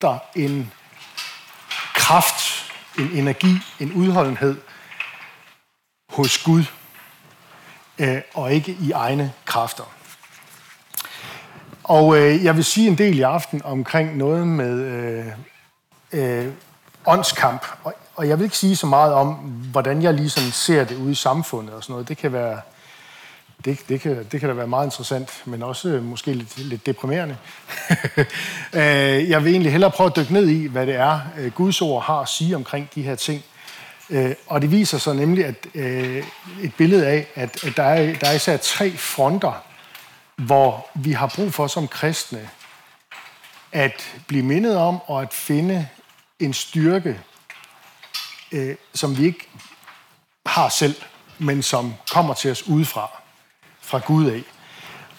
der en kraft, en energi, en udholdenhed hos Gud, øh, og ikke i egne kræfter. Og øh, jeg vil sige en del i aften omkring noget med øh, øh, åndskamp. Og, og jeg vil ikke sige så meget om, hvordan jeg ligesom ser det ude i samfundet og sådan noget. Det kan være det, det, kan, det kan da være meget interessant, men også øh, måske lidt, lidt deprimerende. Øh, jeg vil egentlig hellere prøve at dykke ned i, hvad det er, øh, Guds ord har at sige omkring de her ting. Og det viser sig nemlig at et billede af, at der er, der er især tre fronter, hvor vi har brug for som kristne at blive mindet om og at finde en styrke, som vi ikke har selv, men som kommer til os udefra fra Gud af.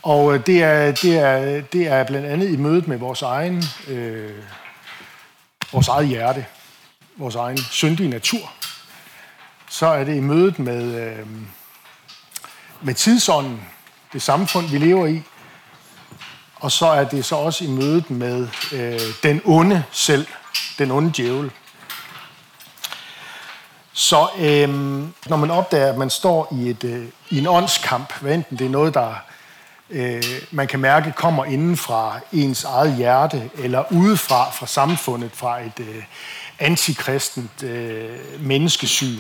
Og øh, det er, det er, det er blandt andet i mødet med vores egen, øh, vores eget hjerte, vores egen syndige natur. Så er det i mødet med, øh, med tidsånden, det samfund, vi lever i. Og så er det så også i mødet med øh, den onde selv, den onde djævel. Så øh, når man opdager, at man står i, et, øh, i en åndskamp, hvad enten det er noget, der øh, man kan mærke kommer inden fra ens eget hjerte, eller udefra, fra samfundet, fra et øh, antikristent øh, menneskesyn,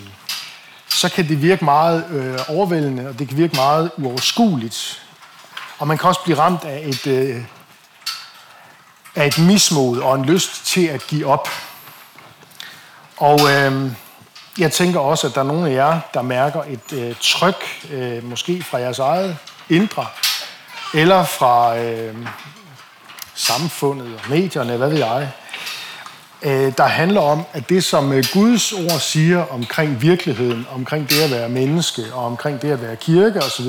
så kan det virke meget øh, overvældende, og det kan virke meget uoverskueligt. Og man kan også blive ramt af et, øh, af et mismod og en lyst til at give op. Og øh, jeg tænker også, at der er nogle af jer, der mærker et øh, tryk, øh, måske fra jeres eget indre, eller fra øh, samfundet og medierne, hvad ved jeg, øh, der handler om, at det, som øh, Guds ord siger omkring virkeligheden, omkring det at være menneske, og omkring det at være kirke osv.,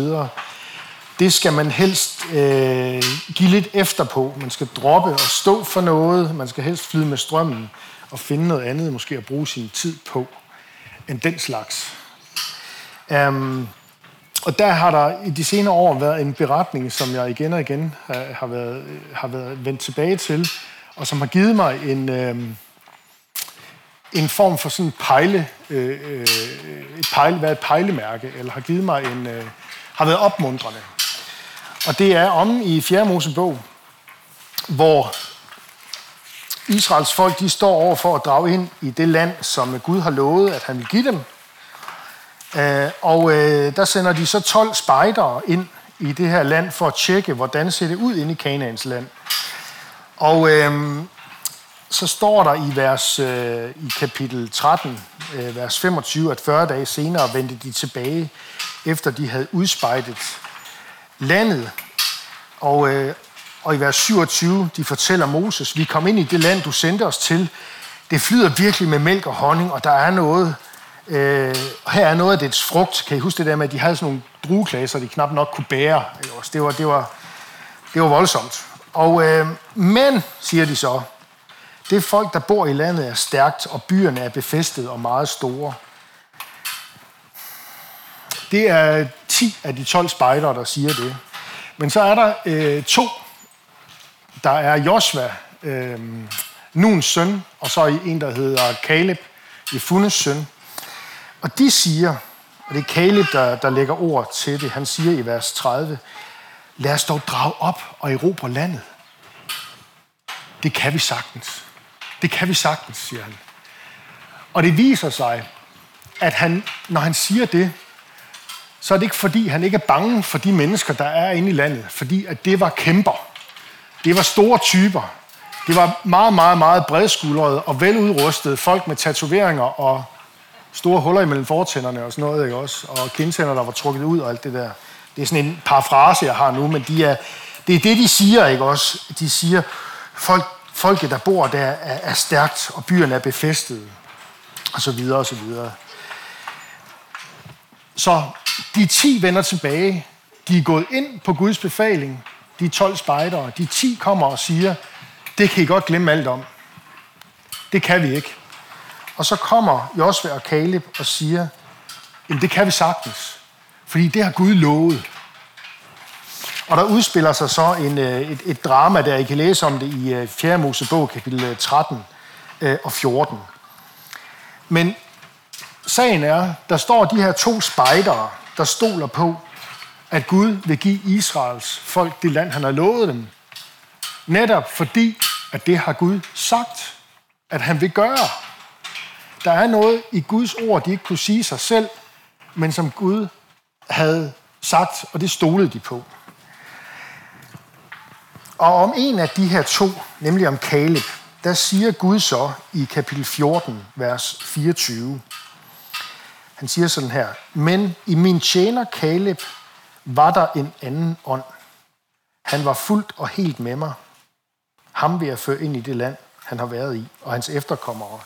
det skal man helst øh, give lidt efter på. Man skal droppe og stå for noget. Man skal helst flyde med strømmen og finde noget andet, måske at bruge sin tid på end den slags. Um, og der har der i de senere år været en beretning, som jeg igen og igen har, har, været, øh, har været vendt tilbage til, og som har givet mig en, øhm, en form for sådan pejle, øh, øh et pejle, hvad et pejlemærke, eller har givet mig en, øh, har været opmuntrende. Og det er om i 4. Mosebog, hvor Israels folk de står over for at drage ind i det land, som Gud har lovet, at han vil give dem. Øh, og øh, der sender de så 12 spejdere ind i det her land for at tjekke, hvordan ser det ud inde i Kanaans land. Og øh, så står der i vers øh, i kapitel 13, vers 25, at 40 dage senere vendte de tilbage, efter de havde udspejdet landet. Og, og i vers 27, de fortæller Moses, vi kom ind i det land, du sendte os til. Det flyder virkelig med mælk og honning, og der er noget, øh, her er noget af dets frugt. Kan I huske det der med, at de havde sådan nogle drueklasser, de knap nok kunne bære? Det var, det var, det var voldsomt. Og, øh, men, siger de så, det folk, der bor i landet, er stærkt, og byerne er befæstet og meget store. Det er 10 af de 12 spejdere, der siger det. Men så er der øh, to der er Joshua, øh, Nuns søn, og så en, der hedder Caleb, Jefunes søn. Og de siger, og det er Caleb, der, der lægger ord til det, han siger i vers 30, lad os dog drage op og erobre landet. Det kan vi sagtens. Det kan vi sagtens, siger han. Og det viser sig, at han, når han siger det, så er det ikke fordi, han ikke er bange for de mennesker, der er inde i landet, fordi at det var kæmper. Det var store typer. Det var meget, meget, meget bredskuldrede og veludrustede folk med tatoveringer og store huller imellem fortænderne og sådan noget, ikke også? Og kindtænder, der var trukket ud og alt det der. Det er sådan en parafrase, jeg har nu, men de er, det er det, de siger, ikke også? De siger, folk, folket, der bor der, er, er stærkt, og byerne er befæstet, og så videre, og så videre. Så de 10 vender tilbage. De er gået ind på Guds befaling, de 12 spejdere, de 10 kommer og siger, det kan I godt glemme alt om. Det kan vi ikke. Og så kommer Josva og Caleb og siger, jamen det kan vi sagtens. Fordi det har Gud lovet. Og der udspiller sig så en, øh, et, et drama, der I kan læse om det i øh, 4. Mosebog, kapitel øh, 13 og 14. Men sagen er, der står de her to spejdere, der stoler på, at Gud vil give Israels folk det land, han har lovet dem. Netop fordi, at det har Gud sagt, at han vil gøre. Der er noget i Guds ord, de ikke kunne sige sig selv, men som Gud havde sagt, og det stolede de på. Og om en af de her to, nemlig om Kaleb, der siger Gud så i kapitel 14, vers 24. Han siger sådan her, men i min tjener Kaleb var der en anden ånd. Han var fuldt og helt med mig. Ham vil jeg føre ind i det land, han har været i, og hans efterkommere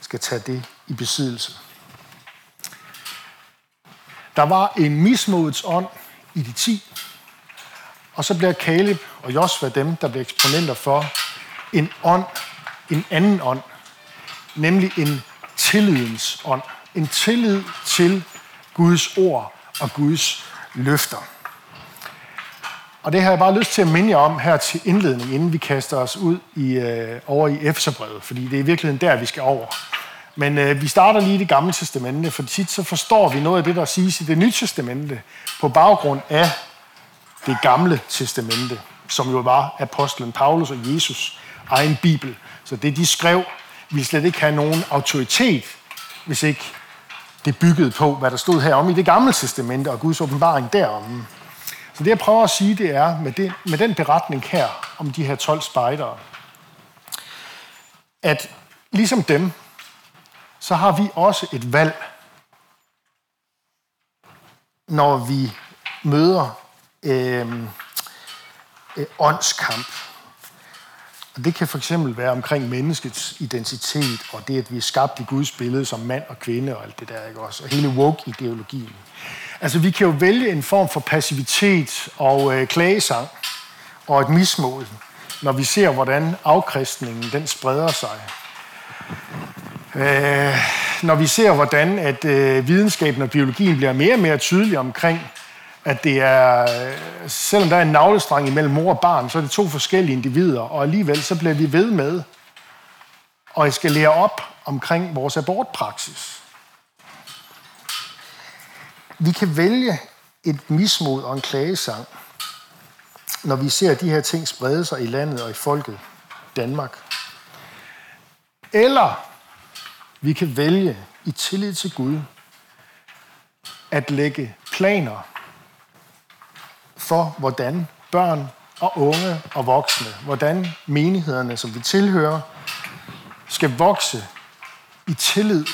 skal tage det i besiddelse. Der var en mismodets ånd i de ti, og så bliver Caleb og Josva dem, der bliver eksponenter for en ånd, en anden ånd, nemlig en tillidens ånd. En tillid til Guds ord og Guds løfter. Og det har jeg bare lyst til at minde jer om her til indledning, inden vi kaster os ud i, øh, over i Efterbrevet, fordi det er i virkeligheden der, vi skal over. Men øh, vi starter lige i det gamle testamente, for tit så forstår vi noget af det, der siges i det nye testamente, på baggrund af det gamle testamente, som jo var apostlen Paulus og Jesus egen bibel. Så det, de skrev, ville slet ikke have nogen autoritet, hvis ikke det byggede på, hvad der stod her om i det gamle testamente og Guds åbenbaring derom. Så det, jeg prøver at sige, det er, med, det, med den beretning her om de her 12 spejdere, at ligesom dem, så har vi også et valg, når vi møder øh, øh, åndskamp. Og det kan for eksempel være omkring menneskets identitet, og det, at vi er skabt i Guds billede som mand og kvinde og alt det der, ikke også? Og hele woke-ideologien. Altså, vi kan jo vælge en form for passivitet og øh, klagesang og et mismod, når vi ser, hvordan afkristningen den spreder sig. Øh, når vi ser, hvordan at øh, videnskaben og biologien bliver mere og mere tydelige omkring, at det er, øh, selvom der er en navlestrang imellem mor og barn, så er det to forskellige individer, og alligevel så bliver vi ved med at skal lære op omkring vores abortpraksis. Vi kan vælge et mismod og en klagesang, når vi ser de her ting sprede sig i landet og i folket Danmark. Eller vi kan vælge i tillid til Gud at lægge planer for, hvordan børn og unge og voksne, hvordan menighederne, som vi tilhører, skal vokse i tillid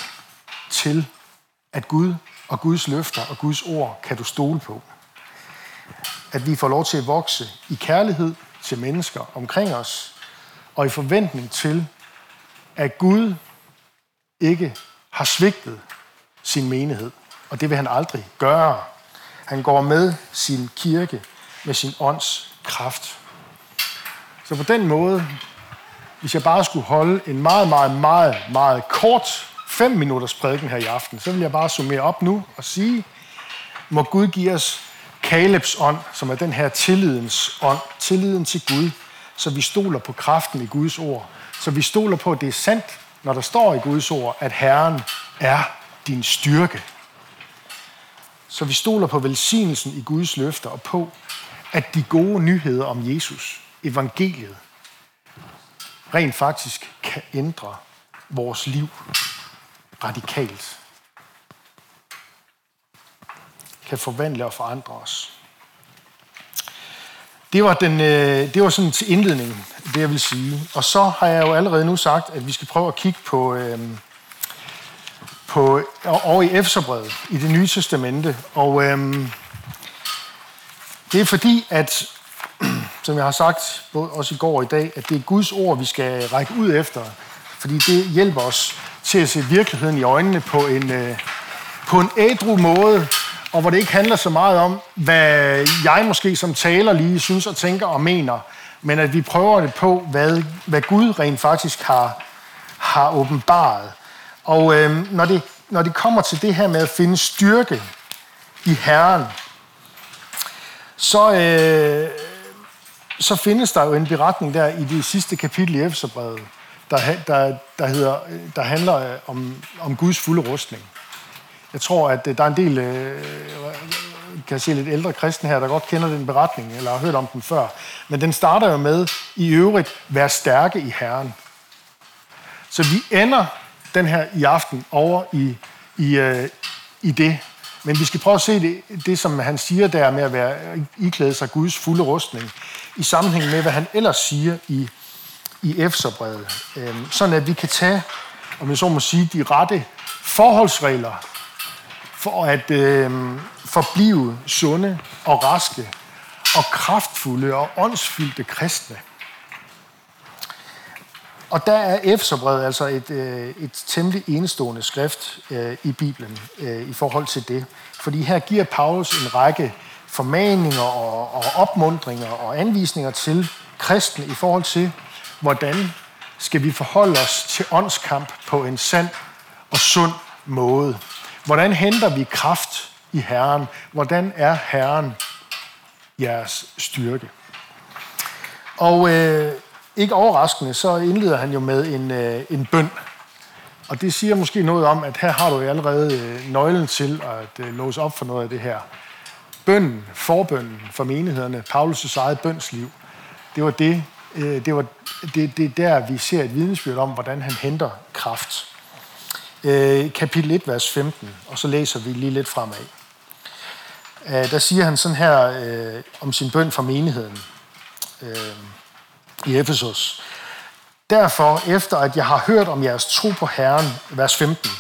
til, at Gud og Guds løfter og Guds ord kan du stole på. At vi får lov til at vokse i kærlighed til mennesker omkring os, og i forventning til, at Gud ikke har svigtet sin menighed. Og det vil han aldrig gøre. Han går med sin kirke med sin ånds kraft. Så på den måde, hvis jeg bare skulle holde en meget, meget, meget, meget kort 5 minutters prædiken her i aften, så vil jeg bare summere op nu og sige, må Gud give os Kalebs ånd, som er den her tillidens ånd, tilliden til Gud, så vi stoler på kraften i Guds ord, så vi stoler på, at det er sandt, når der står i Guds ord, at Herren er din styrke. Så vi stoler på velsignelsen i Guds løfter og på, at de gode nyheder om Jesus, evangeliet, rent faktisk kan ændre vores liv radikalt. Kan forvandle og forandre os. Det var, den, øh, det var sådan til indledningen, det jeg vil sige. Og så har jeg jo allerede nu sagt, at vi skal prøve at kigge på, øh, på over i Efeserbrevet i det nye testamente. Og øhm, det er fordi, at som jeg har sagt både også i går og i dag, at det er Guds ord, vi skal række ud efter. Fordi det hjælper os til at se virkeligheden i øjnene på en, øh, på en ædru måde, og hvor det ikke handler så meget om, hvad jeg måske som taler lige synes og tænker og mener, men at vi prøver det på, hvad, hvad Gud rent faktisk har, har åbenbaret. Og øh, når, det, når det kommer til det her med at finde styrke i Herren, så, øh, så findes der jo en beretning der i det sidste kapitel i Efeserbrevet, der, der, der, hedder, der handler øh, om, om Guds fulde rustning. Jeg tror, at øh, der er en del, øh, kan jeg se lidt ældre kristne her, der godt kender den beretning, eller har hørt om den før. Men den starter jo med, i øvrigt, vær stærke i Herren. Så vi ender den her i aften over i, i, øh, i det. Men vi skal prøve at se det, det, som han siger der med at være iklæde sig Guds fulde rustning, i sammenhæng med, hvad han ellers siger i, i Efterbrevet. Øhm, sådan at vi kan tage, om jeg så må sige, de rette forholdsregler for at øh, forblive sunde og raske og kraftfulde og åndsfyldte kristne. Og der er Efeserbrevet altså et, øh, et temmelig enestående skrift øh, i Bibelen øh, i forhold til det. Fordi her giver Paulus en række formaninger og, og opmundringer og anvisninger til kristne i forhold til, hvordan skal vi forholde os til åndskamp på en sand og sund måde. Hvordan henter vi kraft i Herren? Hvordan er Herren jeres styrke? Og øh, ikke overraskende, så indleder han jo med en, øh, en bøn. Og det siger måske noget om, at her har du jo allerede øh, nøglen til at øh, låse op for noget af det her. Bønden, forbønden for menighederne, Paulus' eget bønsliv, det var det, øh, det var det, det er der, vi ser et vidnesbyrd om, hvordan han henter kraft. Øh, kapitel 1, vers 15, og så læser vi lige lidt fremad. Øh, der siger han sådan her øh, om sin bøn for menigheden. Øh, i Efesus. Derfor, efter at jeg har hørt om jeres tro på Herren, vers 15,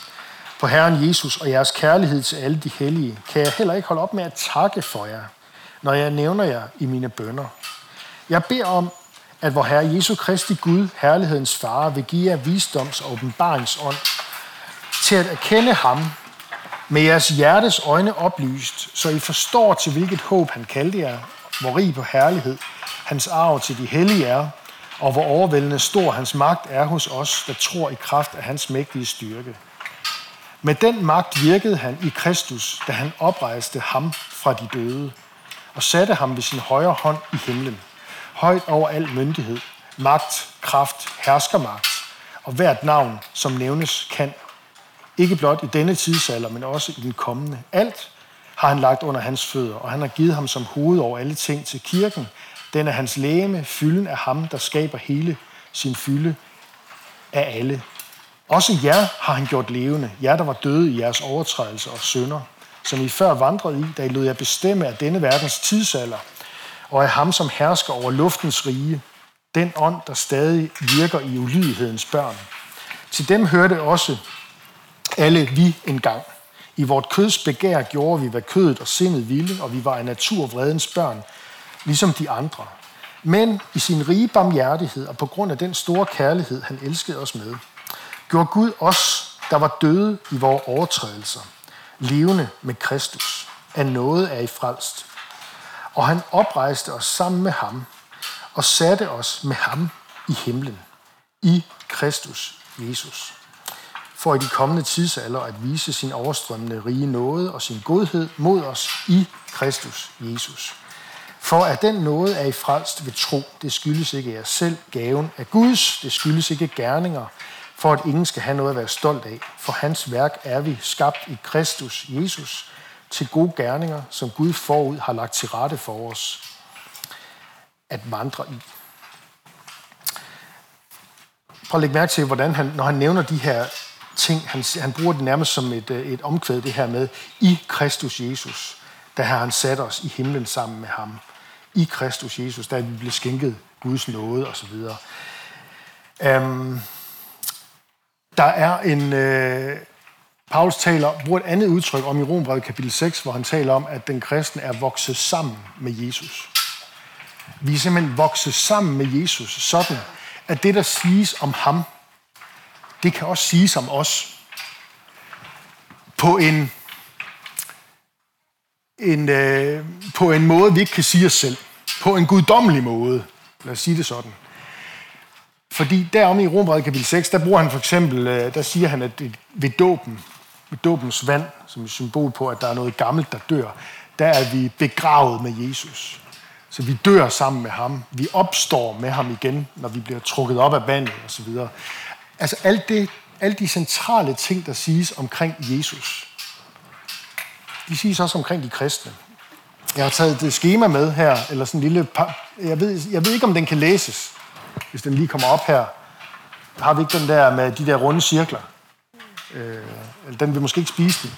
på Herren Jesus og jeres kærlighed til alle de hellige, kan jeg heller ikke holde op med at takke for jer, når jeg nævner jer i mine bønder. Jeg beder om, at vor Herre Jesu Kristi Gud, herlighedens far, vil give jer visdoms- og åbenbaringsånd til at erkende ham med jeres hjertes øjne oplyst, så I forstår til hvilket håb han kaldte jer, hvor rig på herlighed hans arv til de hellige er, og hvor overvældende stor hans magt er hos os, der tror i kraft af hans mægtige styrke. Med den magt virkede han i Kristus, da han oprejste ham fra de døde, og satte ham ved sin højre hånd i himlen, højt over al myndighed, magt, kraft, herskermagt, og hvert navn, som nævnes, kan. Ikke blot i denne tidsalder, men også i den kommende. Alt har han lagt under hans fødder, og han har givet ham som hoved over alle ting til kirken, den er hans læme, fylden af ham, der skaber hele sin fylde af alle. Også jer har han gjort levende, jer der var døde i jeres overtrædelser og synder, som I før vandrede i, da I lod jer bestemme af denne verdens tidsalder, og af ham, som hersker over luftens rige, den ånd, der stadig virker i ulydighedens børn. Til dem hørte også alle vi engang. I vort køds begær gjorde vi, hvad kødet og sindet ville, og vi var af natur vredens børn, ligesom de andre. Men i sin rige barmhjertighed og på grund af den store kærlighed, han elskede os med, gjorde Gud os, der var døde i vores overtrædelser, levende med Kristus. Af noget er I frelst. Og han oprejste os sammen med ham og satte os med ham i himlen, i Kristus Jesus. For i de kommende tidsalder at vise sin overstrømmende rige nåde og sin godhed mod os i Kristus Jesus. For at den nåde er i frelst ved tro, det skyldes ikke jer selv, gaven af Guds, det skyldes ikke gerninger, for at ingen skal have noget at være stolt af. For hans værk er vi skabt i Kristus Jesus til gode gerninger, som Gud forud har lagt til rette for os at vandre i. Prøv at lægge mærke til, hvordan han, når han nævner de her ting, han, han bruger det nærmest som et, øh, et omkvæd, det her med, i Kristus Jesus, der har han sat os i himlen sammen med ham i Kristus Jesus, da vi blev skænket Guds nåde osv. Um, øhm, der er en... Uh, Paulus taler, bruger et andet udtryk om i Rombrevet kapitel 6, hvor han taler om, at den kristne er vokset sammen med Jesus. Vi er simpelthen vokset sammen med Jesus, sådan at det, der siges om ham, det kan også siges om os. På en en, øh, på en måde, vi ikke kan sige os selv. På en guddommelig måde. Lad os sige det sådan. Fordi derom i Rombrevet kapitel 6, der bruger han for eksempel, øh, der siger han, at ved dåben, ved dåbens vand, som et symbol på, at der er noget gammelt, der dør, der er vi begravet med Jesus. Så vi dør sammen med ham. Vi opstår med ham igen, når vi bliver trukket op af vandet osv. Altså alt det, alle de centrale ting, der siges omkring Jesus, de siges også omkring de kristne. Jeg har taget det schema med her, eller sådan en lille... Jeg ved, jeg ved ikke, om den kan læses, hvis den lige kommer op her. Har vi ikke den der med de der runde cirkler? Øh, eller den vil måske ikke spise den.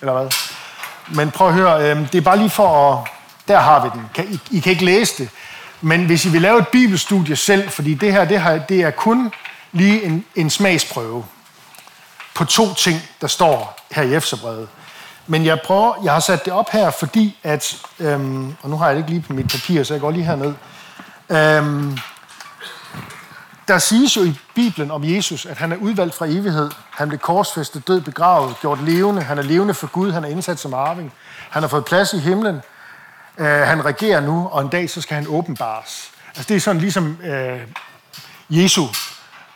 Eller hvad? Men prøv at høre, øh, det er bare lige for at... Der har vi den. Kan, I, I kan ikke læse det. Men hvis I vil lave et bibelstudie selv, fordi det her det, har, det er kun lige en, en smagsprøve på to ting, der står her i Efterbrevet. Men jeg prøver, jeg har sat det op her, fordi at, øhm, og nu har jeg det ikke lige på mit papir, så jeg går lige herned. Øhm, der siges jo i Bibelen om Jesus, at han er udvalgt fra evighed. Han blev korsfæstet, død, begravet, gjort levende. Han er levende for Gud. Han er indsat som arving. Han har fået plads i himlen. Øh, han regerer nu, og en dag så skal han åbenbares. Altså det er sådan ligesom øh, Jesu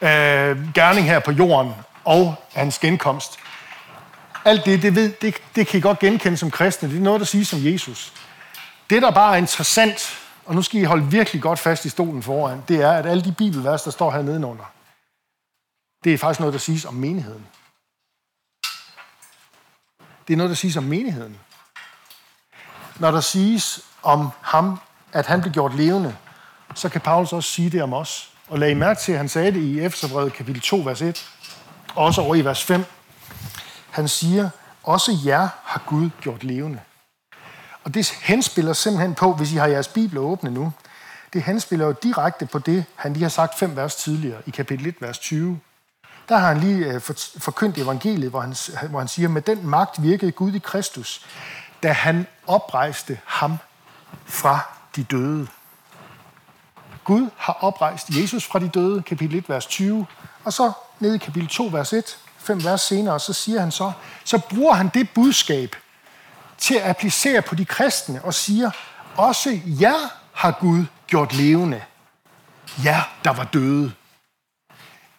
øh, gerning her på jorden og hans genkomst. Alt det, det, ved, det, det kan I godt genkende som kristne. Det er noget, der siges som Jesus. Det, der bare er interessant, og nu skal I holde virkelig godt fast i stolen foran, det er, at alle de bibelvers, der står her nedenunder, det er faktisk noget, der siges om menigheden. Det er noget, der siges om menigheden. Når der siges om ham, at han blev gjort levende, så kan Paulus også sige det om os. Og lag I mærke til, at han sagde det i Efterbrevet kapitel 2, vers 1, også over i vers 5. Han siger, også jer har Gud gjort levende. Og det henspiller simpelthen på, hvis I har jeres bibler åbne nu, det henspiller jo direkte på det, han lige har sagt fem vers tidligere, i kapitel 1, vers 20. Der har han lige øh, forkyndt evangeliet, hvor han, hvor han siger, med den magt virkede Gud i Kristus, da han oprejste ham fra de døde. Gud har oprejst Jesus fra de døde, kapitel 1, vers 20, og så ned i kapitel 2, vers 1, fem vers senere, så siger han så, så bruger han det budskab til at applicere på de kristne og siger, også jer har Gud gjort levende. Jer, der var døde.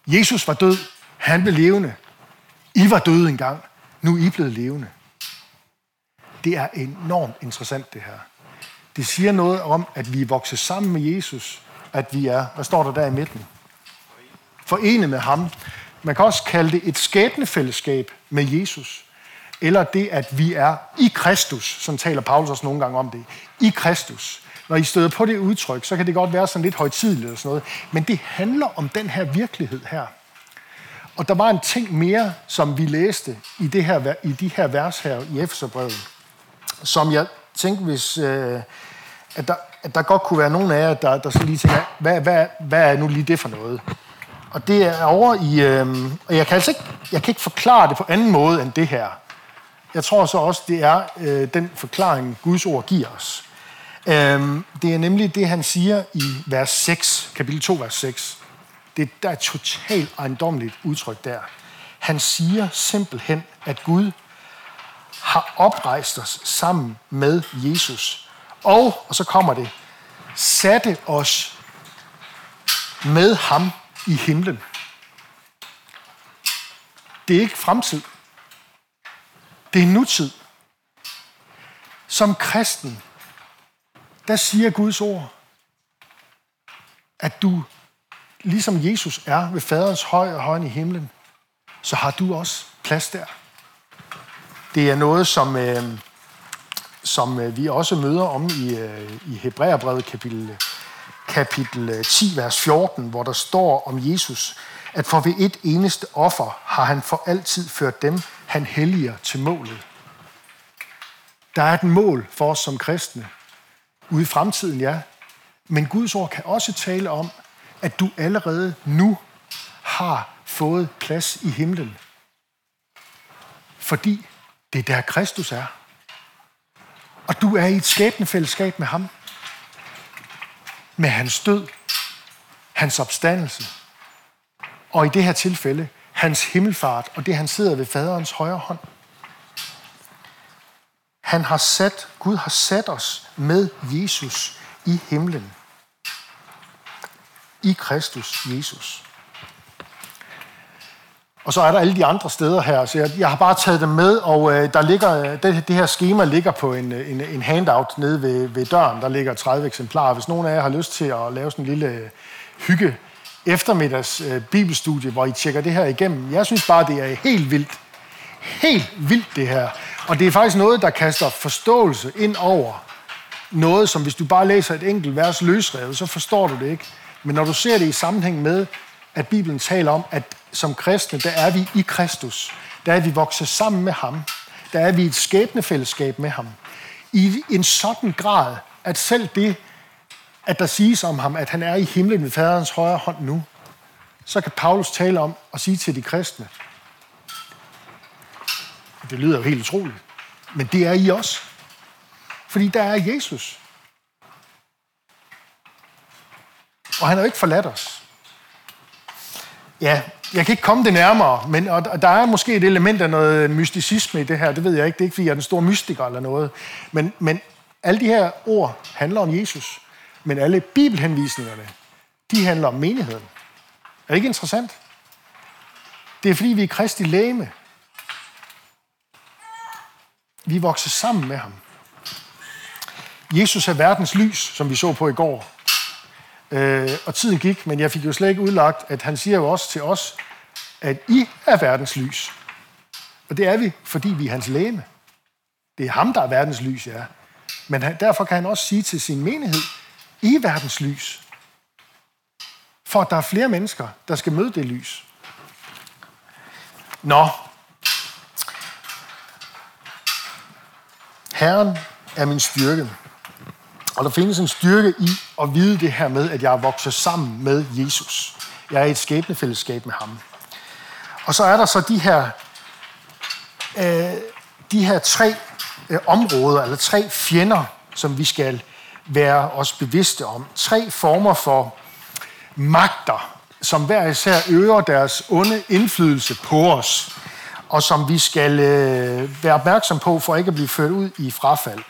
Jesus var død, han blev levende. I var døde engang, nu er I blevet levende. Det er enormt interessant det her. Det siger noget om, at vi er vokset sammen med Jesus, at vi er, hvad står der der i midten? Forenet med ham. Man kan også kalde det et skæbnefællesskab med Jesus. Eller det, at vi er i Kristus, som taler Paulus også nogle gange om det. I Kristus. Når I støder på det udtryk, så kan det godt være sådan lidt højtidligt eller sådan noget. Men det handler om den her virkelighed her. Og der var en ting mere, som vi læste i, det her, i de her vers her i Efeserbrevet, som jeg tænkte, hvis, øh, at, der, at der godt kunne være nogen af jer, der, der så lige tænker, hvad, hvad, hvad er nu lige det for noget? Og det er over i... Øh, og jeg kan altså ikke, jeg kan ikke forklare det på anden måde end det her. Jeg tror så også, det er øh, den forklaring, Guds ord giver os. Øh, det er nemlig det, han siger i vers 6, kapitel 2, vers 6. Det der er et totalt ejendomligt udtryk der. Han siger simpelthen, at Gud har oprejst os sammen med Jesus. Og, og så kommer det, satte os med ham i himlen. Det er ikke fremtid. Det er nutid. Som kristen, der siger Guds ord, at du, ligesom Jesus er ved faderens højre hånd i himlen, så har du også plads der. Det er noget, som, øh, som øh, vi også møder om i, øh, i Hebræerbrevet kapitel, kapitel øh, 10, vers 14, hvor der står om Jesus, at for ved et eneste offer har han for altid ført dem, han helliger til målet. Der er et mål for os som kristne. Ude i fremtiden, ja. Men Guds ord kan også tale om, at du allerede nu har fået plads i himlen. Fordi det er der Kristus er. Og du er i et skæbnefællesskab med ham. Med hans død, hans opstandelse, og i det her tilfælde, hans himmelfart og det, han sidder ved faderens højre hånd. Han har sat, Gud har sat os med Jesus i himlen. I Kristus Jesus. Og så er der alle de andre steder her, så jeg, jeg har bare taget dem med, og øh, der ligger, øh, det, det her schema ligger på en, øh, en, en handout nede ved, ved døren. Der ligger 30 eksemplarer. Hvis nogen af jer har lyst til at lave sådan en lille øh, hygge eftermiddags øh, bibelstudie, hvor I tjekker det her igennem. Jeg synes bare, det er helt vildt. Helt vildt det her. Og det er faktisk noget, der kaster forståelse ind over noget, som hvis du bare læser et enkelt vers løsrevet, så forstår du det ikke. Men når du ser det i sammenhæng med, at Bibelen taler om, at som kristne, der er vi i Kristus. Der er vi vokset sammen med ham. Der er vi i et skæbnefællesskab med ham. I en sådan grad, at selv det, at der siges om ham, at han er i himlen ved faderens højre hånd nu, så kan Paulus tale om og sige til de kristne, det lyder jo helt utroligt, men det er I også. Fordi der er Jesus. Og han har jo ikke forladt os. Ja, jeg kan ikke komme det nærmere, men og der er måske et element af noget mysticisme i det her. Det ved jeg ikke. Det er ikke, fordi jeg er den store mystiker eller noget. Men, men alle de her ord handler om Jesus. Men alle bibelhenvisningerne, de handler om menigheden. Er det ikke interessant? Det er fordi, vi er kristi læme. Vi vokser sammen med ham. Jesus er verdens lys, som vi så på i går. Øh, og tiden gik, men jeg fik jo slet ikke udlagt, at han siger jo også til os, at I er verdens lys. Og det er vi, fordi vi er hans læme. Det er ham, der er verdens lys, ja. Men han, derfor kan han også sige til sin menighed, I er verdens lys. For at der er flere mennesker, der skal møde det lys. Nå. Herren er min styrke. Og der findes en styrke i at vide det her med, at jeg er vokset sammen med Jesus. Jeg er i et skæbnefællesskab med ham. Og så er der så de her, øh, de her tre øh, områder, eller tre fjender, som vi skal være os bevidste om. Tre former for magter, som hver især øger deres onde indflydelse på os, og som vi skal øh, være opmærksom på for ikke at blive ført ud i frafald,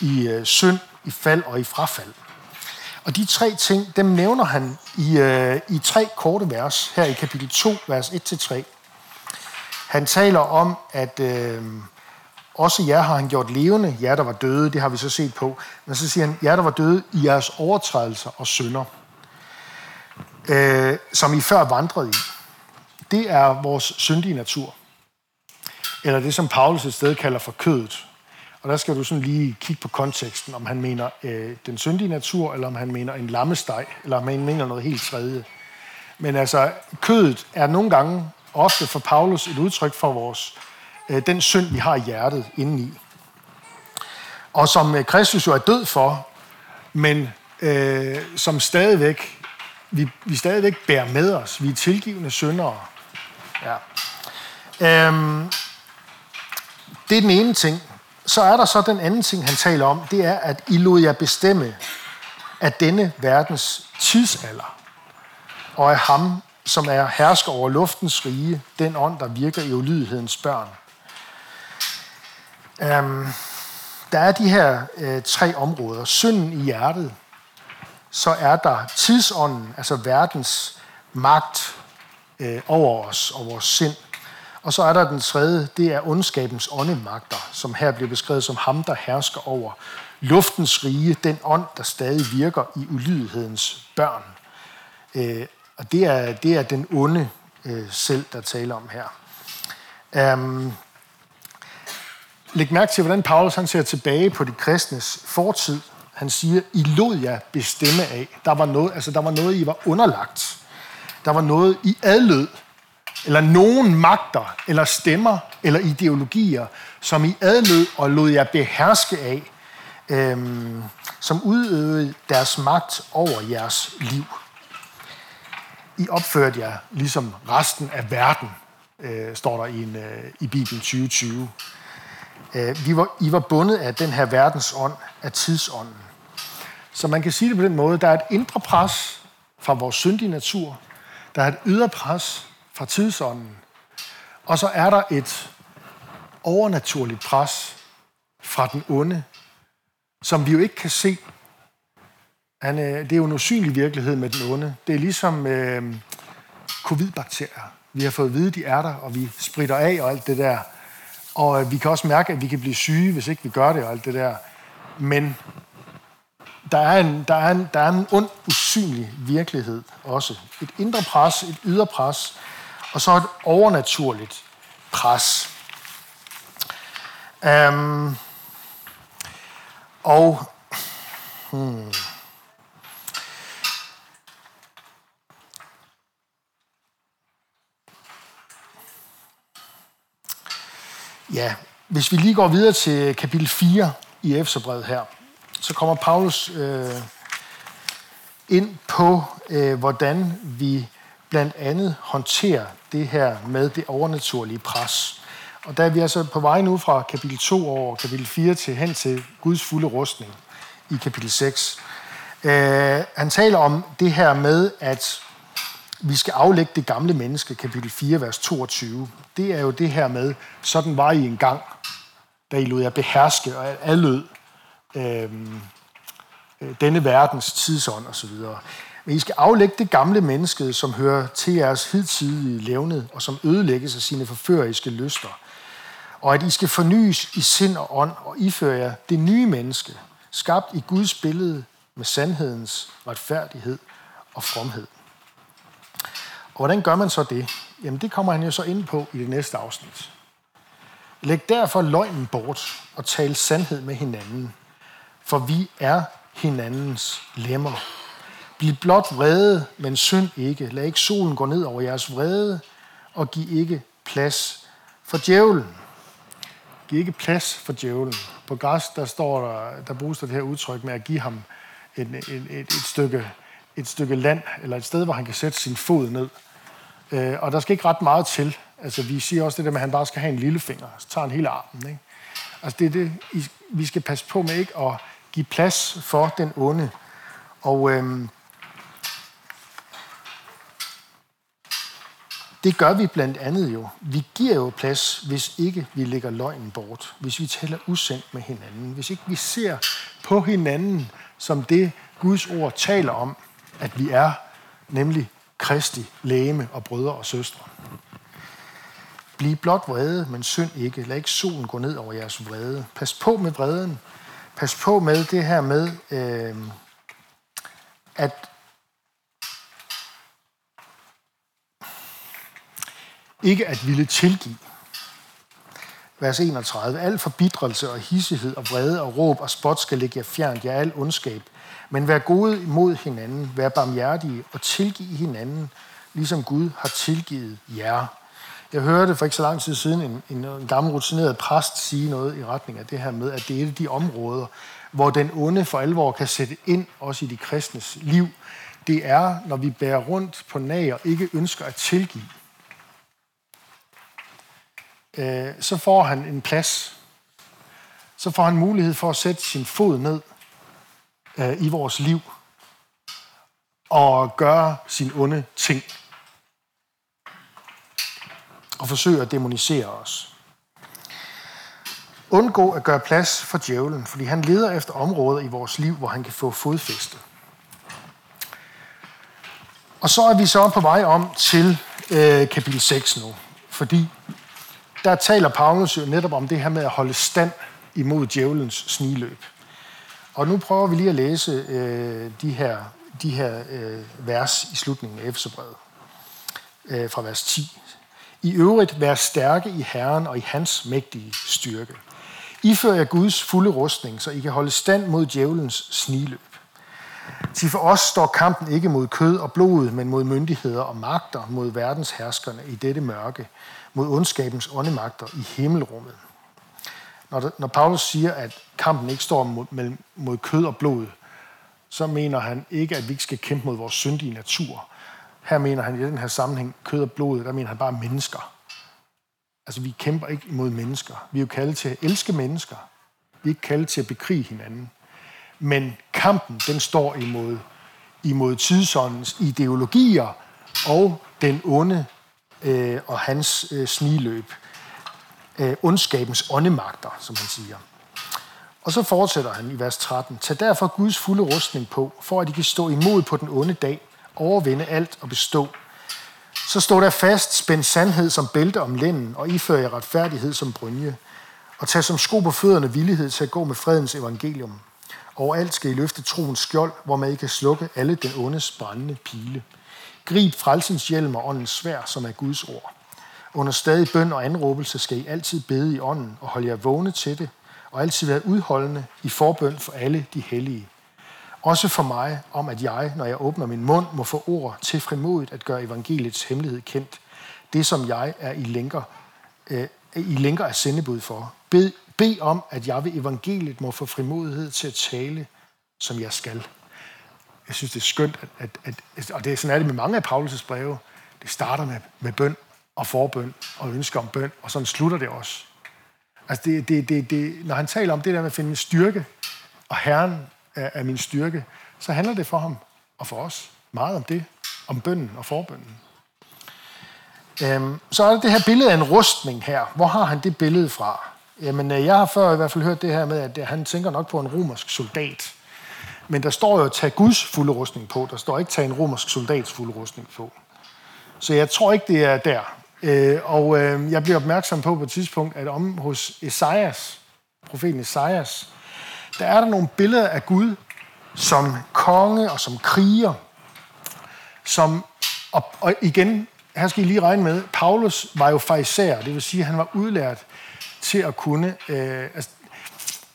i øh, synd i fald og i frafald. Og de tre ting, dem nævner han i, øh, i tre korte vers, her i kapitel 2, vers 1-3. Han taler om, at øh, også jer har han gjort levende, jer der var døde, det har vi så set på. Men så siger han, jer der var døde i jeres overtrædelser og synder, øh, som I før vandrede i. Det er vores syndige natur. Eller det, som Paulus et sted kalder for kødet. Og der skal du sådan lige kigge på konteksten, om han mener øh, den syndige natur, eller om han mener en lammesteg, eller om han mener noget helt tredje. Men altså, kødet er nogle gange, ofte for Paulus, et udtryk for vores, øh, den synd, vi har i hjertet indeni. Og som øh, Kristus jo er død for, men øh, som stadigvæk, vi, vi stadigvæk bærer med os. Vi er tilgivende syndere. Ja. Øhm, det er den ene ting så er der så den anden ting, han taler om, det er, at I lod jer bestemme af denne verdens tidsalder, og af ham, som er hersker over luftens rige, den ånd, der virker i ulydighedens børn. Um, der er de her uh, tre områder. Synden i hjertet, så er der tidsånden, altså verdens magt uh, over os og vores sind. Og så er der den tredje, det er ondskabens åndemagter, som her bliver beskrevet som ham, der hersker over luftens rige, den ånd, der stadig virker i ulydighedens børn. Øh, og det er, det er den onde øh, selv, der taler om her. Um, læg mærke til, hvordan Paulus han ser tilbage på de kristnes fortid. Han siger, I lod jer bestemme af. Der var noget, altså, der var noget I var underlagt. Der var noget, I adlød eller nogen magter, eller stemmer, eller ideologier, som I adlød og lod jer beherske af, øhm, som udøvede deres magt over jeres liv. I opførte jer ligesom resten af verden, øh, står der i, en, øh, i Bibelen 2020. Øh, vi var, I var bundet af den her verdens ånd, af tidsånden. Så man kan sige det på den måde, der er et indre pres fra vores syndige natur, der er et ydre pres fra tidsånden. Og så er der et overnaturligt pres fra den onde, som vi jo ikke kan se. Han, øh, det er jo en usynlig virkelighed med den onde. Det er ligesom øh, covid-bakterier. Vi har fået at vide, de er der, og vi spritter af og alt det der. Og øh, vi kan også mærke, at vi kan blive syge, hvis ikke vi gør det og alt det der. Men der er en, der er en, der er en ond, usynlig virkelighed også. Et indre pres, et ydre pres, og så et overnaturligt pres. Um, og hmm, Ja, hvis vi lige går videre til kapitel 4 i Efterbrevet her, så kommer Paulus øh, ind på, øh, hvordan vi blandt andet håndterer det her med det overnaturlige pres. Og der er vi altså på vej nu fra kapitel 2 over kapitel 4 til hen til Guds fulde rustning i kapitel 6. Øh, han taler om det her med, at vi skal aflægge det gamle menneske, kapitel 4, vers 22. Det er jo det her med, sådan var I engang, da I lod jer beherske og adlød øhm, øh, denne verdens tidsånd osv. Men I skal aflægge det gamle menneske, som hører til jeres hidtidige levned, og som ødelægges af sine forføreriske lyster. Og at I skal fornyes i sind og ånd, og iføre jer det nye menneske, skabt i Guds billede med sandhedens retfærdighed og fromhed. Og hvordan gør man så det? Jamen det kommer han jo så ind på i det næste afsnit. Læg derfor løgnen bort og tal sandhed med hinanden, for vi er hinandens lemmer. Bliv blot vrede, men synd ikke. Lad ikke solen gå ned over jeres vrede, og giv ikke plads for djævlen. Giv ikke plads for djævlen. På græs, der, står der, der bruges der det her udtryk med at give ham en, en, et, et, stykke, et stykke land, eller et sted, hvor han kan sætte sin fod ned. Øh, og der skal ikke ret meget til. Altså, vi siger også det der med, at han bare skal have en lille finger, så tager han hele armen. Ikke? Altså, det er det, vi skal passe på med ikke at give plads for den onde. Og øhm, det gør vi blandt andet jo. Vi giver jo plads, hvis ikke vi lægger løgnen bort. Hvis vi taler usendt med hinanden. Hvis ikke vi ser på hinanden som det, Guds ord taler om, at vi er, nemlig Kristi lægeme og brødre og søstre. Bliv blot vrede, men synd ikke. Lad ikke solen gå ned over jeres vrede. Pas på med vreden. Pas på med det her med, øh, at ikke at ville tilgive. Vers 31. Al forbidrelse og hissighed og vrede og råb og spot skal ligge jer fjernt, jer al ondskab. Men vær gode imod hinanden, vær barmhjertige og tilgive hinanden, ligesom Gud har tilgivet jer. Jeg hørte for ikke så lang tid siden en, en, en gammel rutineret præst sige noget i retning af det her med, at det er et af de områder, hvor den onde for alvor kan sætte ind, også i de kristnes liv. Det er, når vi bærer rundt på nag og ikke ønsker at tilgive. Øh, så får han en plads. Så får han mulighed for at sætte sin fod ned øh, i vores liv og gøre sin onde ting og forsøge at demonisere os. Undgå at gøre plads for djævlen, fordi han leder efter områder i vores liv, hvor han kan få fodfæste. Og så er vi så på vej om til øh, kapitel 6 nu, fordi der taler Paulus jo netop om det her med at holde stand imod djævelens sniløb. Og nu prøver vi lige at læse øh, de her, de her øh, vers i slutningen af Efeserbrevet øh, fra vers 10. I øvrigt vær stærke i Herren og i hans mægtige styrke. Ifør jer Guds fulde rustning, så I kan holde stand mod djævelens sniløb. Til for os står kampen ikke mod kød og blod, men mod myndigheder og magter, mod verdens herskerne i dette mørke, mod ondskabens åndemagter i himmelrummet. Når, det, når Paulus siger, at kampen ikke står mod, mod kød og blod, så mener han ikke, at vi ikke skal kæmpe mod vores syndige natur, her mener han i den her sammenhæng, kød og blod, der mener han bare mennesker. Altså, vi kæmper ikke imod mennesker. Vi er jo kaldet til at elske mennesker. Vi er ikke kaldet til at bekrige hinanden. Men kampen, den står imod, imod tidsåndens ideologier og den onde øh, og hans øh, sniløb. Øh, ondskabens åndemagter, som han siger. Og så fortsætter han i vers 13. Tag derfor Guds fulde rustning på, for at I kan stå imod på den onde dag overvinde alt og bestå. Så står der fast, spænd sandhed som bælte om lænden, og ifør jer retfærdighed som brynje. Og tag som sko på fødderne villighed til at gå med fredens evangelium. Overalt skal I løfte troens skjold, hvor man I kan slukke alle den ondes brændende pile. Grib frelsens hjelm og åndens svær, som er Guds ord. Under stadig bøn og anråbelse skal I altid bede i ånden og holde jer vågne til det, og altid være udholdende i forbøn for alle de hellige. Også for mig om, at jeg, når jeg åbner min mund, må få ord til frimodigt at gøre evangeliets hemmelighed kendt. Det, som jeg er i lænker, øh, i lænker af sendebud for. Bed, bed om, at jeg ved evangeliet må få frimodighed til at tale, som jeg skal. Jeg synes, det er skønt, at, at, at og det er sådan er det med mange af Paulus' breve. Det starter med, med bøn og forbøn og ønsker om bøn, og sådan slutter det også. Altså det, det, det, det, når han taler om det der med at finde styrke, og Herren er, er min styrke, så handler det for ham og for os meget om det, om bønnen og forbønnen. Øhm, så er der det her billede af en rustning her. Hvor har han det billede fra? Jamen, øh, jeg har før i hvert fald hørt det her med, at øh, han tænker nok på en romersk soldat. Men der står jo, tag Guds fulde rustning på. Der står ikke, tag en romersk soldats fulde rustning på. Så jeg tror ikke, det er der. Øh, og øh, jeg bliver opmærksom på på et tidspunkt, at om hos Esajas, profeten Esajas, der er der nogle billeder af Gud som konge og som kriger, som, og, og igen, her skal I lige regne med, Paulus var jo fejser, det vil sige, at han var udlært til at kunne, øh, altså,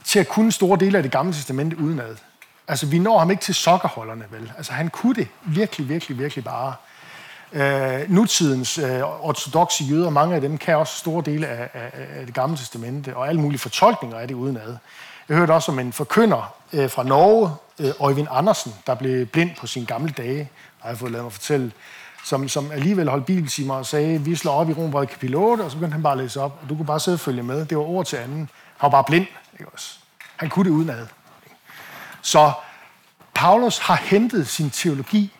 til at kunne store dele af det gamle testamente udenad. Altså, vi når ham ikke til sokkerholderne, vel? Altså, han kunne det virkelig, virkelig, virkelig bare. Øh, nutidens øh, ortodoxe jøder, mange af dem kan også store dele af, af, af det gamle testamente, og alle mulige fortolkninger af det udenad. Jeg hørte også om en forkynder øh, fra Norge, øh, Øjvind Andersen, der blev blind på sine gamle dage, har jeg fået lavet mig fortælle, som, som alligevel holdt bibeltimer og sagde, vi slår op i Rombrevet kapitel 8, og så begyndte han bare at læse op, og du kunne bare sidde og følge med. Det var ord til anden. Han var bare blind. Ikke også? Han kunne det udenad. Så Paulus har hentet sin teologi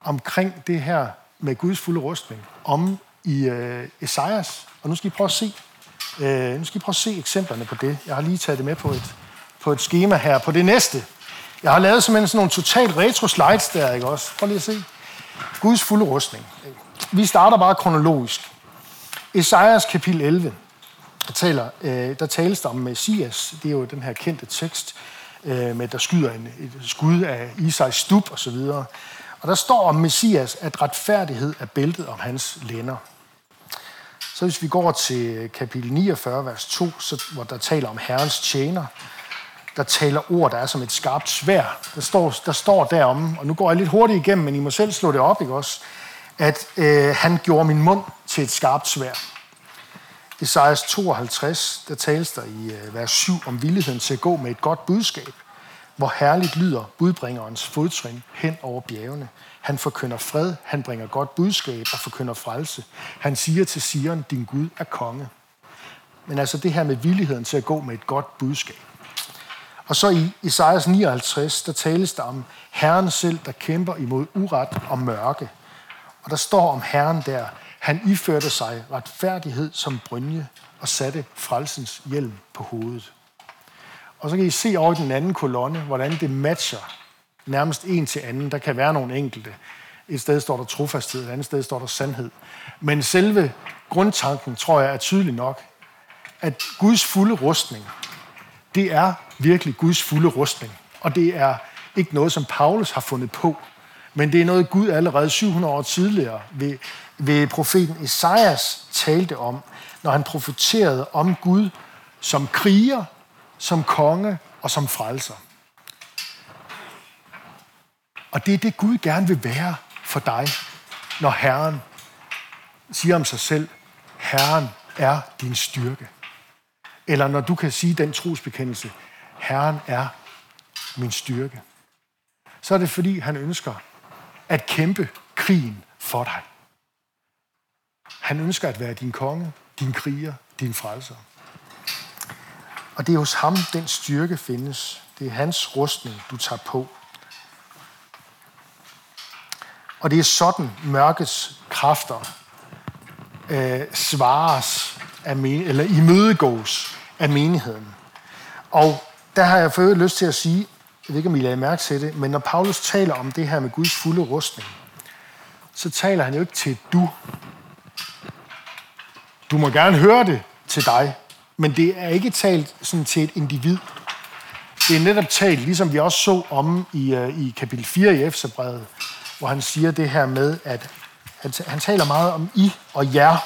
omkring det her med Guds fulde rustning om i øh, Esajas. Og nu skal I prøve at se, øh, nu skal I prøve at se eksemplerne på det. Jeg har lige taget det med på et, på et schema her. På det næste. Jeg har lavet simpelthen sådan nogle totalt retro slides der, ikke også? Prøv lige at se. Guds fulde rustning. Vi starter bare kronologisk. Esajas kapitel 11, der, taler, øh, der tales der om Messias. Det er jo den her kendte tekst, øh, med der skyder en, et skud af Isais stub og så videre. Og der står om Messias, at retfærdighed er bæltet om hans lænder. Så hvis vi går til kapitel 49, vers 2, så, hvor der taler om Herrens tjener, der taler ord, der er som et skarpt svær. Der står, der står derom, og nu går jeg lidt hurtigt igennem, men I må selv slå det op, ikke også? At øh, han gjorde min mund til et skarpt svær. Esajas 52, der tales der i øh, vers 7 om villigheden til at gå med et godt budskab, hvor herligt lyder budbringerens fodtrin hen over bjergene. Han forkynder fred, han bringer godt budskab og forkynder frelse. Han siger til Sion, din Gud er konge. Men altså det her med villigheden til at gå med et godt budskab. Og så i Isaias 59, der tales der om Herren selv, der kæmper imod uret og mørke. Og der står om Herren der, han iførte sig retfærdighed som brynje og satte frelsens hjelm på hovedet. Og så kan I se over i den anden kolonne, hvordan det matcher nærmest en til anden. Der kan være nogle enkelte. Et sted står der trofasthed, et andet sted står der sandhed. Men selve grundtanken, tror jeg, er tydelig nok, at Guds fulde rustning, det er virkelig Guds fulde rustning. Og det er ikke noget, som Paulus har fundet på, men det er noget, Gud allerede 700 år tidligere ved, ved profeten Esajas talte om, når han profeterede om Gud som kriger, som konge og som frelser. Og det er det, Gud gerne vil være for dig, når Herren siger om sig selv, Herren er din styrke. Eller når du kan sige den trosbekendelse, Herren er min styrke. Så er det fordi, han ønsker at kæmpe krigen for dig. Han ønsker at være din konge, din kriger, din frelser. Og det er hos ham, den styrke findes. Det er hans rustning, du tager på. Og det er sådan, mørkets kræfter øh, svares af men, eller imødegås af menigheden. Og der har jeg fået lyst til at sige, jeg ved ikke, om I lader mærke til det, men når Paulus taler om det her med Guds fulde rustning, så taler han jo ikke til du. Du må gerne høre det til dig, men det er ikke talt sådan til et individ. Det er netop talt, ligesom vi også så om i, øh, i kapitel 4 i Efterbrevet, hvor han siger det her med, at han, han taler meget om I og jer,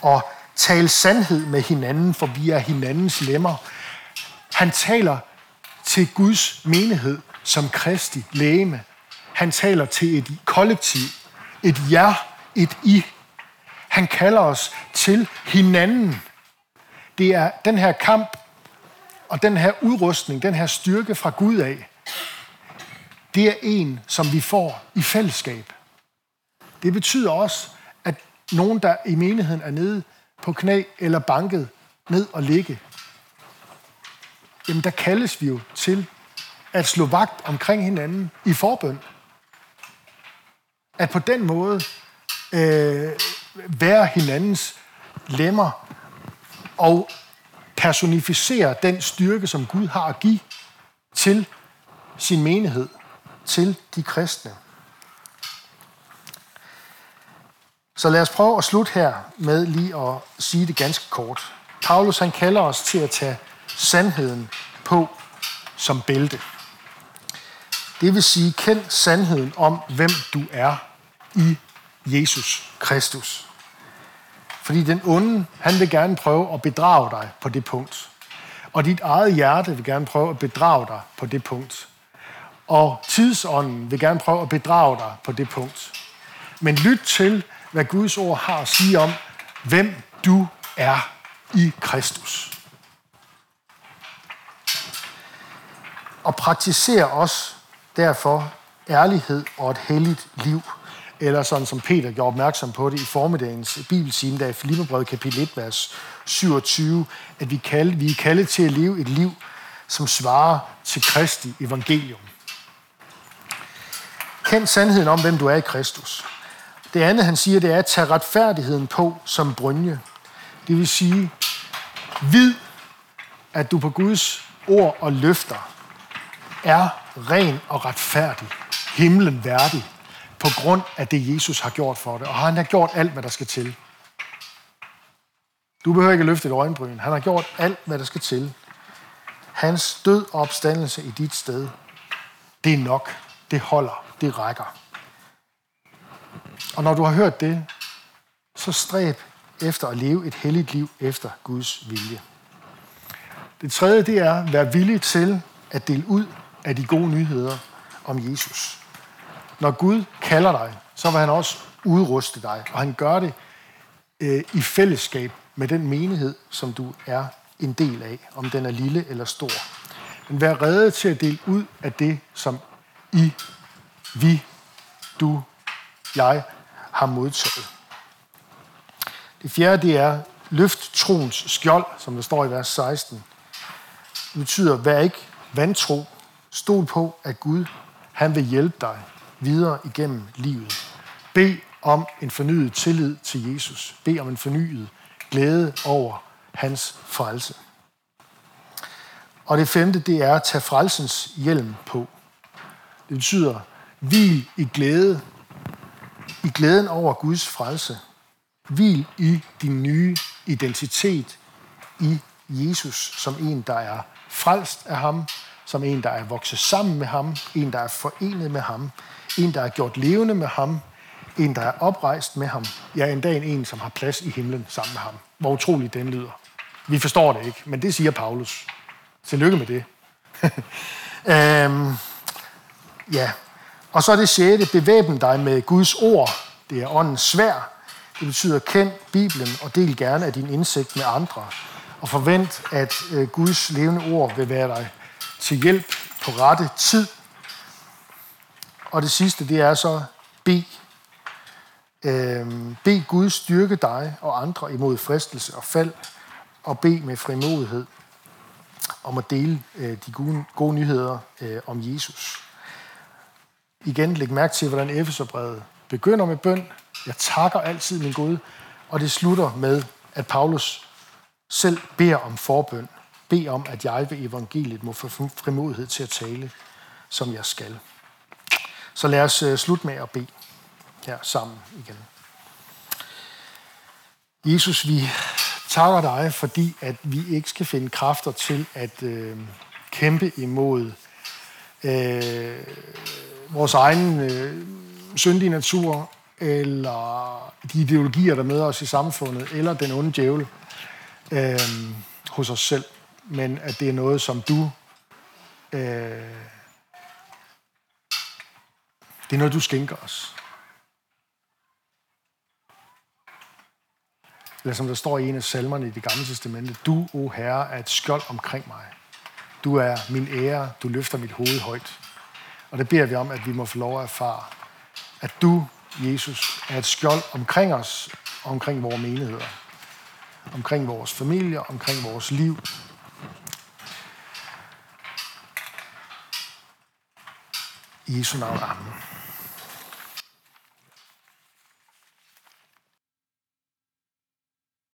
og tale sandhed med hinanden, for vi er hinandens lemmer. Han taler til Guds menighed som Kristi lægeme. Han taler til et kollektiv, et jer, et I. Han kalder os til hinanden. Det er den her kamp og den her udrustning, den her styrke fra Gud af, det er en, som vi får i fællesskab. Det betyder også, at nogen, der i menigheden er nede på knæ eller banket ned og ligge, jamen der kaldes vi jo til at slå vagt omkring hinanden i forbøn. At på den måde øh, være hinandens lemmer og personificere den styrke, som Gud har at give til sin menighed, til de kristne. Så lad os prøve at slutte her med lige at sige det ganske kort. Paulus han kalder os til at tage sandheden på som bælte. Det vil sige, kend sandheden om, hvem du er i Jesus Kristus. Fordi den onde, han vil gerne prøve at bedrage dig på det punkt. Og dit eget hjerte vil gerne prøve at bedrage dig på det punkt. Og tidsånden vil gerne prøve at bedrage dig på det punkt. Men lyt til, hvad Guds ord har at sige om, hvem du er i Kristus. Og praktiser også derfor ærlighed og et helligt liv. Eller sådan som Peter gjorde opmærksom på det i formiddagens bibelsime, der i Filipperbrevet kapitel 1, vers 27, at vi, kalde, vi er kaldet til at leve et liv, som svarer til Kristi evangelium. Kend sandheden om, hvem du er i Kristus. Det andet, han siger, det er at tage retfærdigheden på som brynje. Det vil sige, vid, at du på Guds ord og løfter er ren og retfærdig, himlen værdig, på grund af det, Jesus har gjort for det. Og han har gjort alt, hvad der skal til. Du behøver ikke at løfte et øjenbryn. Han har gjort alt, hvad der skal til. Hans død og opstandelse i dit sted, det er nok. Det holder. Det rækker. Og når du har hørt det, så stræb efter at leve et helligt liv efter Guds vilje. Det tredje, det er at være villig til at dele ud af de gode nyheder om Jesus. Når Gud kalder dig, så vil han også udruste dig, og han gør det øh, i fællesskab med den menighed, som du er en del af, om den er lille eller stor. Men vær reddet til at dele ud af det, som I, vi, du, jeg har modtaget. Det fjerde, det er løft troens skjold, som der står i vers 16. Det betyder, vær ikke vantro. Stol på, at Gud, han vil hjælpe dig videre igennem livet. Bed om en fornyet tillid til Jesus. Bed om en fornyet glæde over hans frelse. Og det femte, det er at tage frelsens hjelm på. Det betyder, hvil i glæde i glæden over Guds frelse. Hvil i din nye identitet i Jesus som en, der er frelst af ham, som en, der er vokset sammen med ham, en, der er forenet med ham, en, der er gjort levende med ham, en, der er oprejst med ham, ja, endda en, en som har plads i himlen sammen med ham. Hvor utroligt den lyder. Vi forstår det ikke, men det siger Paulus. Tillykke med det. øhm, ja, og så er det sjette, bevæbne dig med Guds ord. Det er åndens svær. Det betyder, kend Bibelen og del gerne af din indsigt med andre. Og forvent, at øh, Guds levende ord vil være dig til hjælp på rette tid. Og det sidste, det er så, bed. Øhm, bed Gud styrke dig og andre imod fristelse og fald, og bed med frimodighed om at dele øh, de gode, gode nyheder øh, om Jesus igen lægge mærke til, hvordan Efeserbrevet begynder med bøn. Jeg takker altid min Gud, og det slutter med, at Paulus selv beder om forbøn. Bed om, at jeg ved evangeliet må få frimodighed til at tale, som jeg skal. Så lad os øh, slutte med at bede. her sammen igen. Jesus, vi takker dig, fordi at vi ikke skal finde kræfter til at øh, kæmpe imod øh, vores egen øh, syndige natur, eller de ideologier, der møder os i samfundet, eller den onde djævel øh, hos os selv, men at det er noget, som du øh, det er noget, du skænker os. Eller som der står i en af salmerne i det gamle testamente, du, o Herre, er et skjold omkring mig. Du er min ære, du løfter mit hoved højt. Og det beder vi om, at vi må få lov at erfare, at du, Jesus, er et skjold omkring os og omkring vores menigheder. Omkring vores familier, omkring vores liv. I Jesu navn. Amen.